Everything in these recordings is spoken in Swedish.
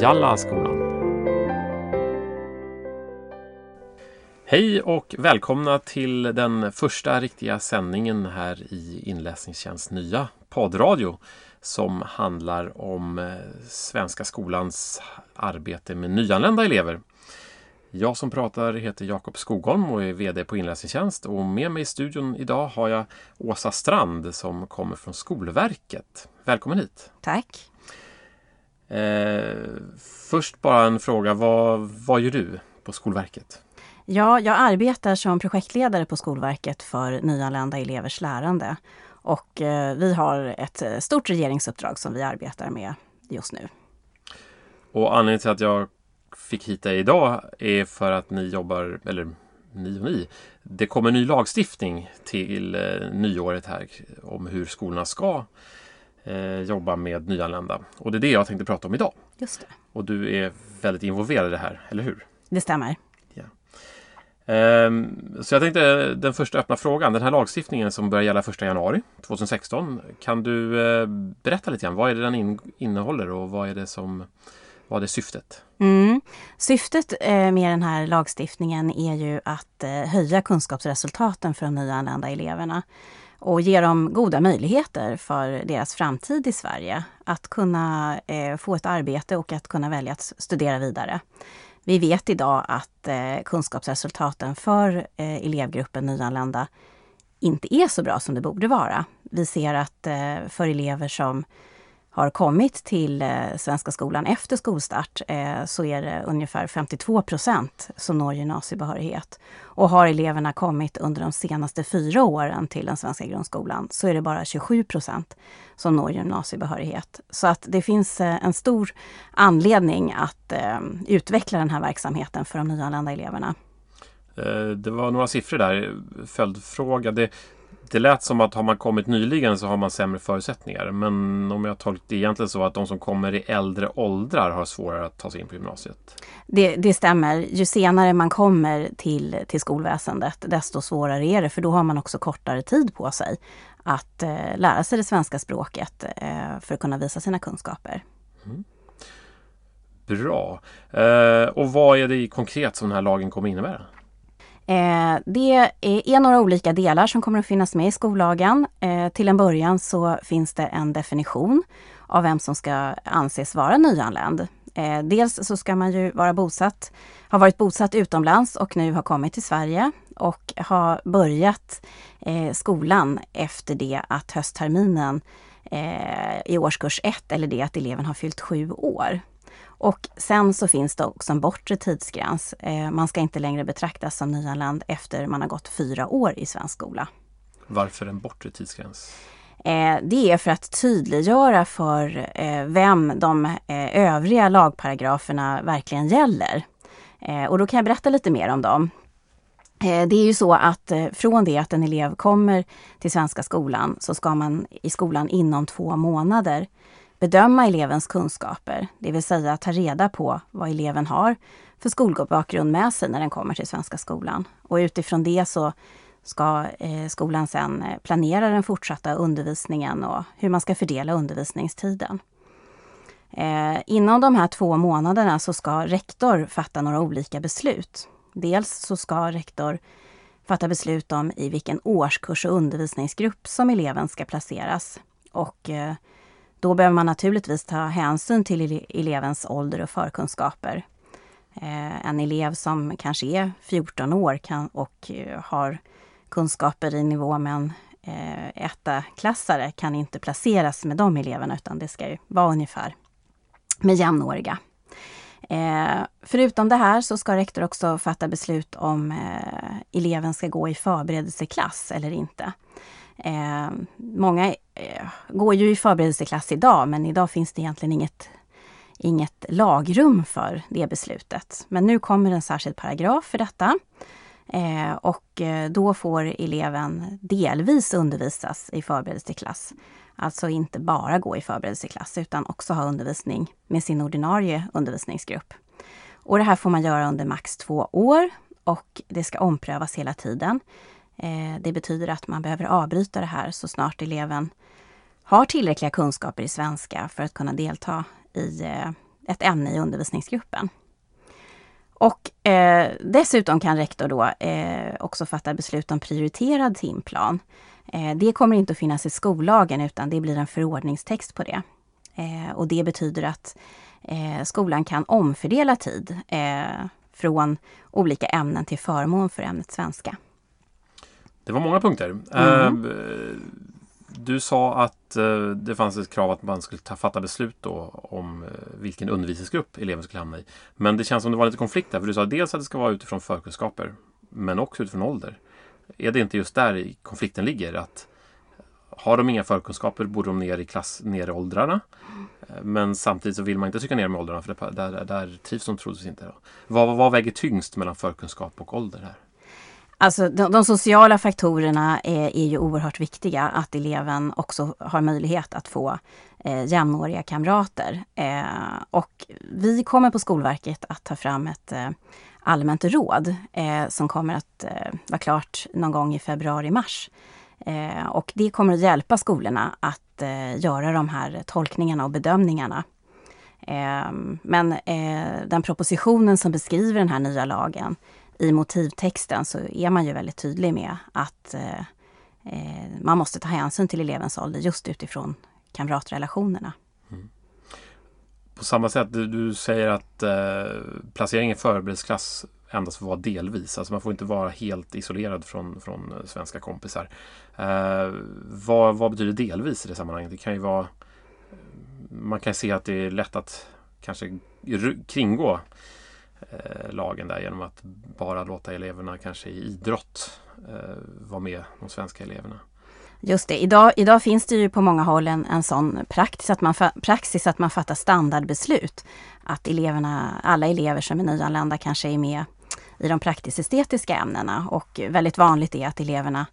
Jallaskolan. Hej och välkomna till den första riktiga sändningen här i Inläsningstjänst nya poddradio som handlar om eh, Svenska skolans arbete med nyanlända elever. Jag som pratar heter Jakob Skogholm och är VD på Inläsningstjänst och med mig i studion idag har jag Åsa Strand som kommer från Skolverket. Välkommen hit! Tack! Eh, först bara en fråga, vad, vad gör du på Skolverket? Ja, jag arbetar som projektledare på Skolverket för nyanlända elevers lärande. Och eh, vi har ett eh, stort regeringsuppdrag som vi arbetar med just nu. Och anledningen till att jag fick hit dig idag är för att ni jobbar, eller ni och ni, det kommer ny lagstiftning till nyåret här om hur skolorna ska eh, jobba med nyanlända. Och det är det jag tänkte prata om idag. Just det. Och du är väldigt involverad i det här, eller hur? Det stämmer. Ehm, så jag tänkte den första öppna frågan, den här lagstiftningen som börjar gälla 1 januari 2016. Kan du eh, berätta lite grann, vad är det den innehåller och vad är det som vad är syftet? Mm. Syftet eh, med den här lagstiftningen är ju att eh, höja kunskapsresultaten för de nyanlända eleverna och ge dem goda möjligheter för deras framtid i Sverige. Att kunna eh, få ett arbete och att kunna välja att studera vidare. Vi vet idag att eh, kunskapsresultaten för eh, elevgruppen nyanlända inte är så bra som det borde vara. Vi ser att eh, för elever som har kommit till eh, Svenska skolan efter skolstart eh, så är det ungefär 52 procent som når gymnasiebehörighet. Och har eleverna kommit under de senaste fyra åren till den svenska grundskolan så är det bara 27 procent som når gymnasiebehörighet. Så att det finns eh, en stor anledning att utveckla den här verksamheten för de nyanlända eleverna. Det var några siffror där, följdfråga. Det, det lät som att har man kommit nyligen så har man sämre förutsättningar. Men om jag tolkar det egentligen så att de som kommer i äldre åldrar har svårare att ta sig in på gymnasiet? Det, det stämmer. Ju senare man kommer till, till skolväsendet desto svårare är det för då har man också kortare tid på sig att eh, lära sig det svenska språket eh, för att kunna visa sina kunskaper. Mm. Bra. Eh, och vad är det konkret som den här lagen kommer innebära? Eh, det är några olika delar som kommer att finnas med i skollagen. Eh, till en början så finns det en definition av vem som ska anses vara nyanländ. Eh, dels så ska man ju vara bosatt, ha varit bosatt utomlands och nu ha kommit till Sverige och ha börjat eh, skolan efter det att höstterminen eh, i årskurs 1 eller det att eleven har fyllt sju år. Och sen så finns det också en bortre tidsgräns. Eh, man ska inte längre betraktas som nyanländ efter man har gått fyra år i svensk skola. Varför en bortre tidsgräns? Eh, det är för att tydliggöra för eh, vem de övriga lagparagraferna verkligen gäller. Och då kan jag berätta lite mer om dem. Det är ju så att från det att en elev kommer till svenska skolan så ska man i skolan inom två månader bedöma elevens kunskaper, det vill säga ta reda på vad eleven har för skolbakgrund med sig när den kommer till svenska skolan. Och utifrån det så ska eh, skolan sedan eh, planera den fortsatta undervisningen och hur man ska fördela undervisningstiden. Eh, inom de här två månaderna så ska rektor fatta några olika beslut. Dels så ska rektor fatta beslut om i vilken årskurs och undervisningsgrupp som eleven ska placeras. Och då behöver man naturligtvis ta hänsyn till elevens ålder och förkunskaper. Eh, en elev som kanske är 14 år kan, och eh, har kunskaper i nivå med en eh, etta-klassare kan inte placeras med de eleverna utan det ska ju vara ungefär med jämnåriga. Eh, förutom det här så ska rektor också fatta beslut om eh, eleven ska gå i förberedelseklass eller inte. Eh, många eh, går ju i förberedelseklass idag men idag finns det egentligen inget, inget lagrum för det beslutet. Men nu kommer en särskild paragraf för detta. Eh, och eh, då får eleven delvis undervisas i förberedelseklass. Alltså inte bara gå i förberedelseklass utan också ha undervisning med sin ordinarie undervisningsgrupp. Och det här får man göra under max två år och det ska omprövas hela tiden. Eh, det betyder att man behöver avbryta det här så snart eleven har tillräckliga kunskaper i svenska för att kunna delta i, eh, ett ämne i undervisningsgruppen. Och eh, dessutom kan rektor då eh, också fatta beslut om prioriterad timplan. Eh, det kommer inte att finnas i skollagen utan det blir en förordningstext på det. Eh, och det betyder att eh, skolan kan omfördela tid eh, från olika ämnen till förmån för ämnet svenska. Det var många punkter. Mm. Du sa att det fanns ett krav att man skulle ta, fatta beslut då om vilken undervisningsgrupp eleven skulle hamna i. Men det känns som det var lite konflikt där. För du sa dels att det ska vara utifrån förkunskaper men också utifrån ålder. Är det inte just där konflikten ligger? Att har de inga förkunskaper borde de ner i klass, ner i åldrarna. Men samtidigt så vill man inte trycka ner med åldrarna för det, där, där trivs de troligtvis inte. Vad, vad väger tyngst mellan förkunskap och ålder här? Alltså de, de sociala faktorerna är, är, ju oerhört viktiga. Att eleven också har möjlighet att få eh, jämnåriga kamrater. Eh, och vi kommer på Skolverket att ta fram ett eh, allmänt råd eh, som kommer att eh, vara klart någon gång i februari-mars. Eh, och det kommer att hjälpa skolorna att eh, göra de här tolkningarna och bedömningarna. Eh, men eh, den propositionen som beskriver den här nya lagen, i motivtexten så är man ju väldigt tydlig med att eh, eh, man måste ta hänsyn till elevens ålder just utifrån kamratrelationerna. Mm. På samma sätt, du, du säger att eh, placering i förberedelseklass endast får vara delvis. Alltså man får inte vara helt isolerad från, från eh, svenska kompisar. Eh, vad, vad betyder delvis i det sammanhanget? Det kan ju vara Man kan se att det är lätt att kanske kringgå Eh, lagen där genom att bara låta eleverna kanske i idrott eh, vara med de svenska eleverna. Just det, idag, idag finns det ju på många håll en, en sån praxis att, man, praxis att man fattar standardbeslut. Att eleverna, alla elever som är nyanlända kanske är med i de praktisk-estetiska ämnena och väldigt vanligt är att eleverna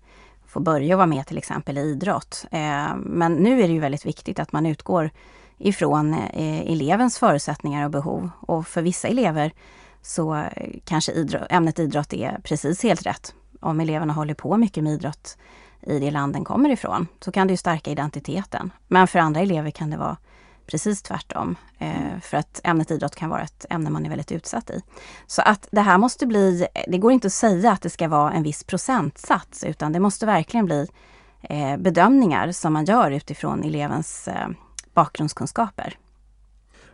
får börja vara med till exempel i idrott. Eh, men nu är det ju väldigt viktigt att man utgår ifrån eh, elevens förutsättningar och behov. Och för vissa elever så eh, kanske idrott, ämnet idrott är precis helt rätt. Om eleverna håller på mycket med idrott i det land den kommer ifrån, så kan det ju stärka identiteten. Men för andra elever kan det vara precis tvärtom. Eh, för att ämnet idrott kan vara ett ämne man är väldigt utsatt i. Så att det här måste bli, det går inte att säga att det ska vara en viss procentsats utan det måste verkligen bli bedömningar som man gör utifrån elevens bakgrundskunskaper.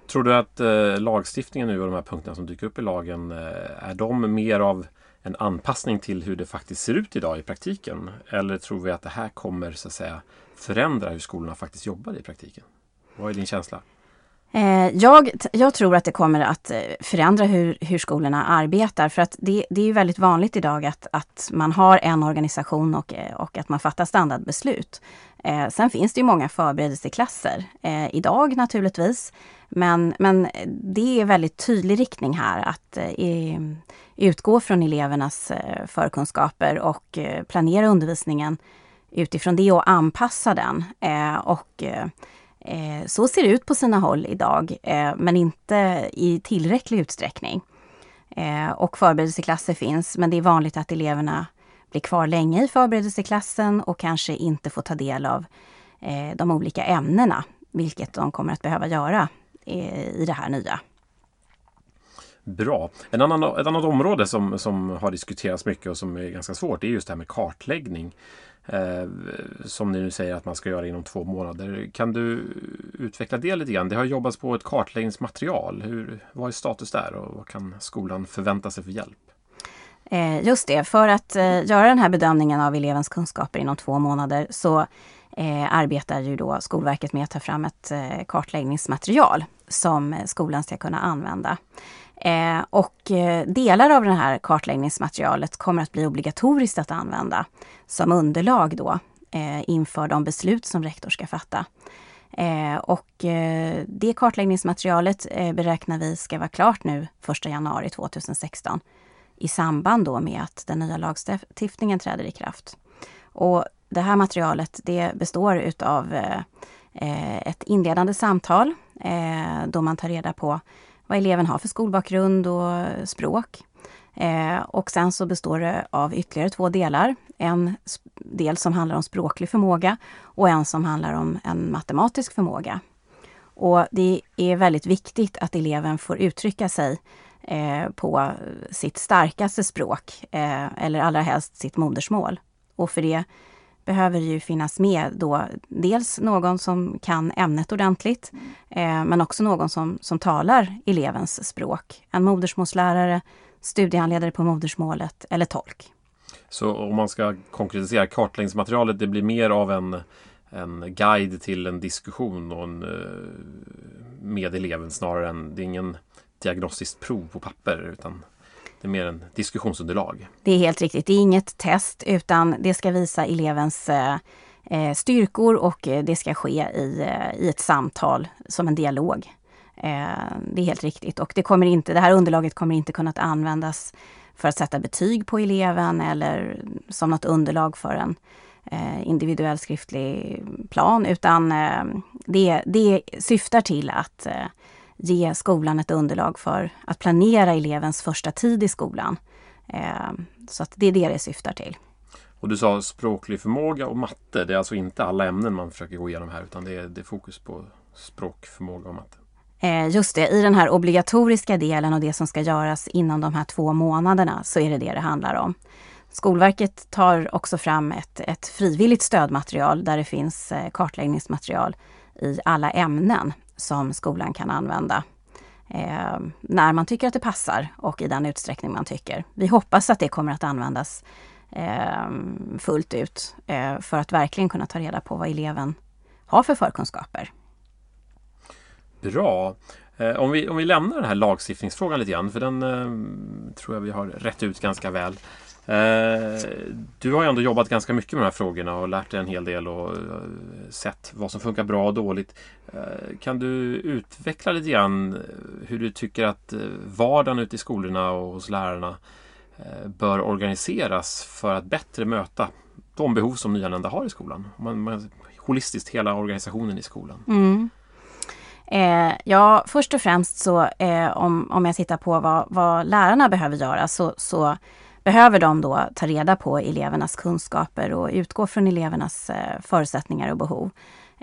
Tror du att eh, lagstiftningen nu och de här punkterna som dyker upp i lagen, eh, är de mer av en anpassning till hur det faktiskt ser ut idag i praktiken? Eller tror vi att det här kommer så att säga förändra hur skolorna faktiskt jobbar i praktiken? Vad är din känsla? Eh, jag, jag, tror att det kommer att eh, förändra hur, hur skolorna arbetar för att det, det är ju väldigt vanligt idag att, att man har en organisation och, eh, och att man fattar standardbeslut. Eh, sen finns det ju många förberedelseklasser eh, idag naturligtvis. Men, men det är väldigt tydlig riktning här att eh, utgå från elevernas förkunskaper och planera undervisningen utifrån det och anpassa den. och Eh, så ser det ut på sina håll idag, eh, men inte i tillräcklig utsträckning. Eh, och förberedelseklasser finns, men det är vanligt att eleverna blir kvar länge i förberedelseklassen och kanske inte får ta del av eh, de olika ämnena, vilket de kommer att behöva göra eh, i det här nya. Bra. En annan, ett annat område som, som har diskuterats mycket och som är ganska svårt är just det här med kartläggning. Eh, som ni nu säger att man ska göra inom två månader. Kan du utveckla det lite grann? Det har jobbats på ett kartläggningsmaterial. Hur, vad är status där och vad kan skolan förvänta sig för hjälp? Eh, just det, för att eh, göra den här bedömningen av elevens kunskaper inom två månader så eh, arbetar ju då Skolverket med att ta fram ett eh, kartläggningsmaterial som skolan ska kunna använda. Eh, och eh, delar av det här kartläggningsmaterialet kommer att bli obligatoriskt att använda som underlag då eh, inför de beslut som rektor ska fatta. Eh, och eh, det kartläggningsmaterialet eh, beräknar vi ska vara klart nu 1 januari 2016 i samband då med att den nya lagstiftningen träder i kraft. Och det här materialet det består utav eh, eh, ett inledande samtal då man tar reda på vad eleven har för skolbakgrund och språk. Eh, och sen så består det av ytterligare två delar. En del som handlar om språklig förmåga och en som handlar om en matematisk förmåga. Och det är väldigt viktigt att eleven får uttrycka sig eh, på sitt starkaste språk, eh, eller allra helst sitt modersmål. Och för det behöver ju finnas med då dels någon som kan ämnet ordentligt, eh, men också någon som, som talar elevens språk. En modersmålslärare, studiehandledare på modersmålet eller tolk. Så om man ska konkretisera kartläggningsmaterialet, det blir mer av en, en guide till en diskussion och en, eh, med eleven snarare än, det är ingen diagnostiskt prov på papper utan det är mer en diskussionsunderlag. Det är helt riktigt. Det är inget test utan det ska visa elevens eh, eh styrkor och eh, det ska ske i, eh, i ett samtal som en dialog. Eh, det är helt riktigt och det, kommer inte, det här underlaget kommer inte kunna användas för att sätta betyg på eleven eller som något underlag för en eh, individuell skriftlig plan utan det, det syftar till att ge skolan ett underlag för att planera elevens första tid i skolan. Eh, så att det är det det syftar till. Och du sa språklig förmåga och matte. Det är alltså inte alla ämnen man försöker gå igenom här utan det är, det är fokus på språkförmåga och matte. Eh, just det, i den här obligatoriska delen och det som ska göras inom de här två månaderna så är det det det handlar om. Skolverket tar också fram ett, ett frivilligt stödmaterial där det finns eh, kartläggningsmaterial i alla ämnen som skolan kan använda eh, när man tycker att det passar och i den utsträckning man tycker. Vi hoppas att det kommer att användas eh, fullt ut eh, för att verkligen kunna ta reda på vad eleven har för förkunskaper. Bra! Eh, om vi, om vi lämnar den här lagstiftningsfrågan lite grann, för den eh, tror jag vi har rätt ut ganska väl. Eh, du har ju ändå jobbat ganska mycket med de här frågorna och lärt dig en hel del och eh, sett vad som funkar bra och dåligt. Eh, kan du utveckla lite grann hur du tycker att vardagen ute i skolorna och hos lärarna bör organiseras för att bättre möta de behov som nyanlända har i skolan? Man, man, holistiskt, hela organisationen i skolan. Mm. Eh, ja, först och främst så eh, om, om jag tittar på vad, vad lärarna behöver göra så, så behöver de då ta reda på elevernas kunskaper och utgå från elevernas eh, förutsättningar och behov.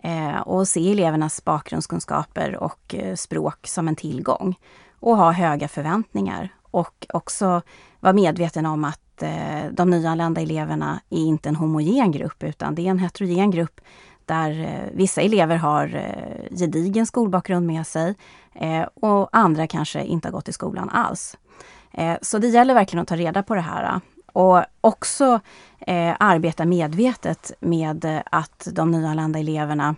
Eh, och se elevernas bakgrundskunskaper och eh, språk som en tillgång. Och ha höga förväntningar. Och också vara medveten om att de nyanlända eleverna är inte en homogen grupp utan det är en heterogen grupp där vissa elever har gedigen skolbakgrund med sig och andra kanske inte har gått i skolan alls. Eh, så det gäller verkligen att ta reda på det här eh, och också eh, arbeta medvetet med att de nyanlända eleverna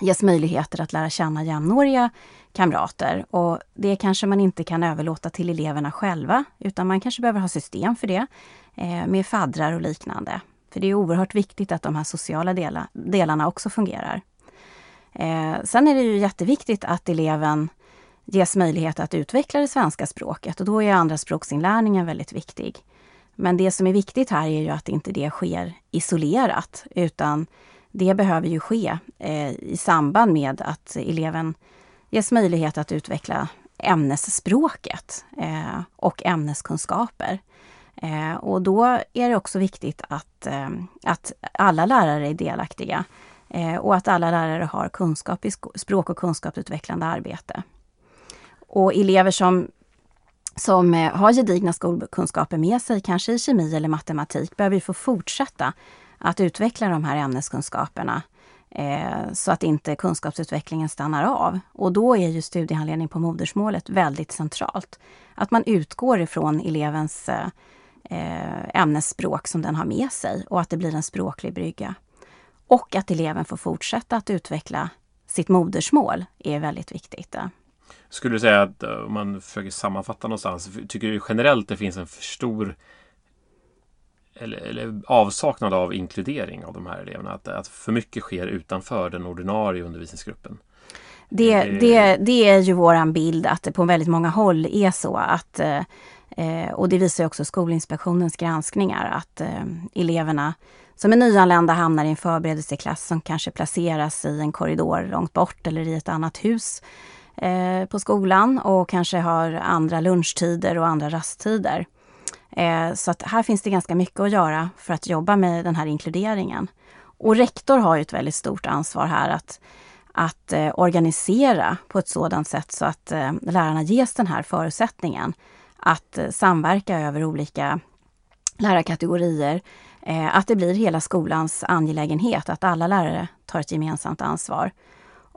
ges möjligheter att lära känna jämnåriga kamrater. Och det kanske man inte kan överlåta till eleverna själva utan man kanske behöver ha system för det med faddrar och liknande. För det är oerhört viktigt att de här sociala delarna också fungerar. Sen är det ju jätteviktigt att eleven ges möjlighet att utveckla det svenska språket och då är andraspråksinlärningen väldigt viktig. Men det som är viktigt här är ju att inte det sker isolerat utan det behöver ju ske eh, i samband med att eleven ges möjlighet att utveckla ämnesspråket eh, och ämneskunskaper. Eh, och då är det också viktigt att, eh, att alla lärare är delaktiga eh, och att alla lärare har kunskap i språk och kunskapsutvecklande arbete. Och elever som, som eh, har gedigna skolkunskaper med sig, kanske i kemi eller matematik, behöver ju få fortsätta att utveckla de här ämneskunskaperna eh, så att inte kunskapsutvecklingen stannar av. Och då är ju studiehandledning på modersmålet väldigt centralt. Att man utgår ifrån elevens eh, eh ämnesspråk som den har med sig och att det blir en språklig brygga. Och att eleven får fortsätta att utveckla sitt modersmål är väldigt viktigt. Eh. Skulle du säga att eh, om man försöker sammanfatta någonstans, tycker du generellt det finns en för stor eller, eller avsaknad av inkludering av de här eleverna? Att, att för mycket sker utanför den ordinarie undervisningsgruppen? Det, det, det är ju våran bild att det på väldigt många håll är så att eh, och det visar också Skolinspektionens granskningar att eh, eleverna som är nyanlända hamnar i en förberedelseklass som kanske placeras i en korridor långt bort eller i ett annat hus eh, på skolan och kanske har andra lunchtider och andra rasttider. Eh, så att här finns det ganska mycket att göra för att jobba med den här inkluderingen. Och rektor har ju ett väldigt stort ansvar här att, att eh, organisera på ett sådant sätt så att eh, lärarna ges den här förutsättningen att eh, samverka över olika lärarkategorier. Eh, att det blir hela skolans angelägenhet, att alla lärare tar ett gemensamt ansvar.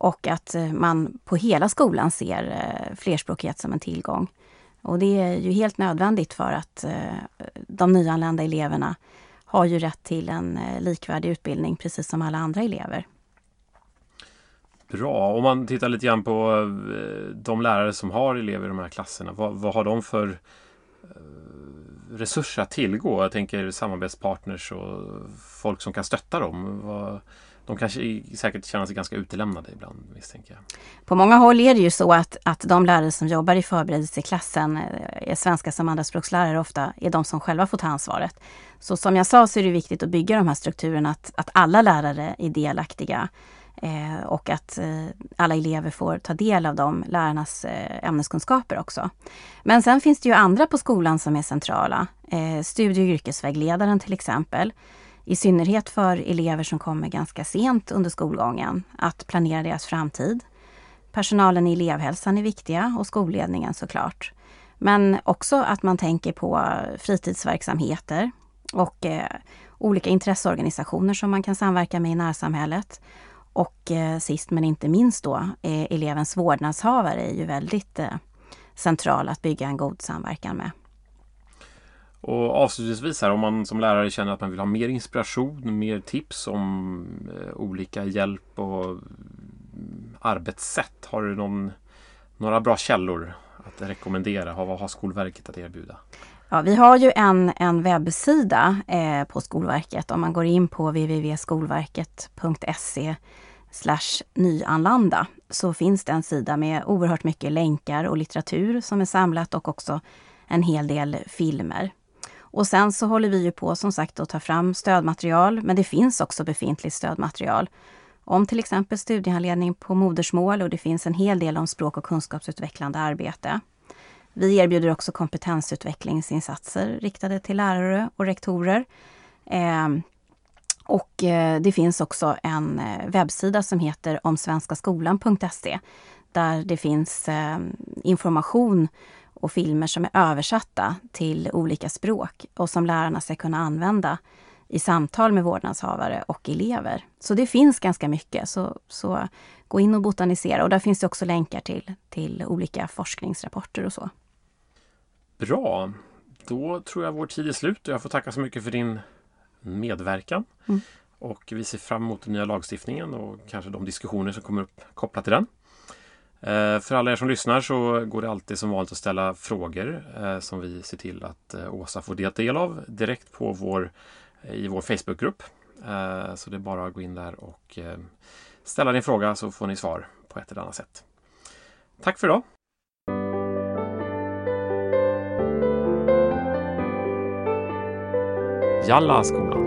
Och att eh, man på hela skolan ser eh, flerspråkighet som en tillgång. Och det är ju helt nödvändigt för att eh, de nyanlända eleverna har ju rätt till en likvärdig utbildning precis som alla andra elever. Bra, om man tittar lite grann på de lärare som har elever i de här klasserna. Vad, vad har de för resurser att tillgå? Jag tänker samarbetspartners och folk som kan stötta dem. Vad, de kanske säkert känner sig ganska utelämnade ibland misstänker jag. På många håll är det ju så att, att de lärare som jobbar i förberedelseklassen, eh, är svenska som andraspråkslärare ofta, är de som själva får ta ansvaret. Så som jag sa så är det viktigt att bygga de här strukturerna, att, att alla lärare är delaktiga. Eh, och att eh, alla elever får ta del av de lärarnas eh, ämneskunskaper också. Men sen finns det ju andra på skolan som är centrala. Eh, studie och yrkesvägledaren till exempel. I synnerhet för elever som kommer ganska sent under skolgången, att planera deras framtid. Personalen i elevhälsan är viktiga och skolledningen såklart. Men också att man tänker på fritidsverksamheter och eh, olika intresseorganisationer som man kan samverka med i närsamhället. Och eh, sist men inte minst då, eh, elevens vårdnadshavare är ju väldigt eh, central att bygga en god samverkan med. Och avslutningsvis här, om man som lärare känner att man vill ha mer inspiration, mer tips om eh, olika hjälp och mm, arbetssätt. Har du någon, några bra källor att rekommendera? Vad har Skolverket att erbjuda? Ja, vi har ju en, en webbsida eh, på Skolverket. Om man går in på www.skolverket.se nyanlanda så finns det en sida med oerhört mycket länkar och litteratur som är samlat och också en hel del filmer. Och sen så håller vi ju på som sagt att ta fram stödmaterial, men det finns också befintligt stödmaterial om till exempel studiehandledning på modersmål och det finns en hel del om språk och kunskapsutvecklande arbete. Vi erbjuder också kompetensutvecklingsinsatser riktade till lärare och rektorer. Eh, och eh, det finns också en eh, webbsida som heter omsvenskaskolan.se där det finns eh, information och filmer som är översatta till olika språk och som lärarna ska kunna använda i samtal med vårdnadshavare och elever. Så det finns ganska mycket, så, så gå in och botanisera. Och där finns det också länkar till, till olika forskningsrapporter och så. Bra! Då tror jag vår tid är slut och jag får tacka så mycket för din medverkan. Mm. Och vi ser fram emot den nya lagstiftningen och kanske de diskussioner som kommer upp kopplat till den. Eh, för alla er som lyssnar så går det alltid som vanligt att ställa frågor eh, som vi ser till att eh, Åsa får del av direkt på vår, i vår Facebookgrupp. Så det är bara att gå in där och ställa din fråga så får ni svar på ett eller annat sätt. Tack för idag! Jalla skolan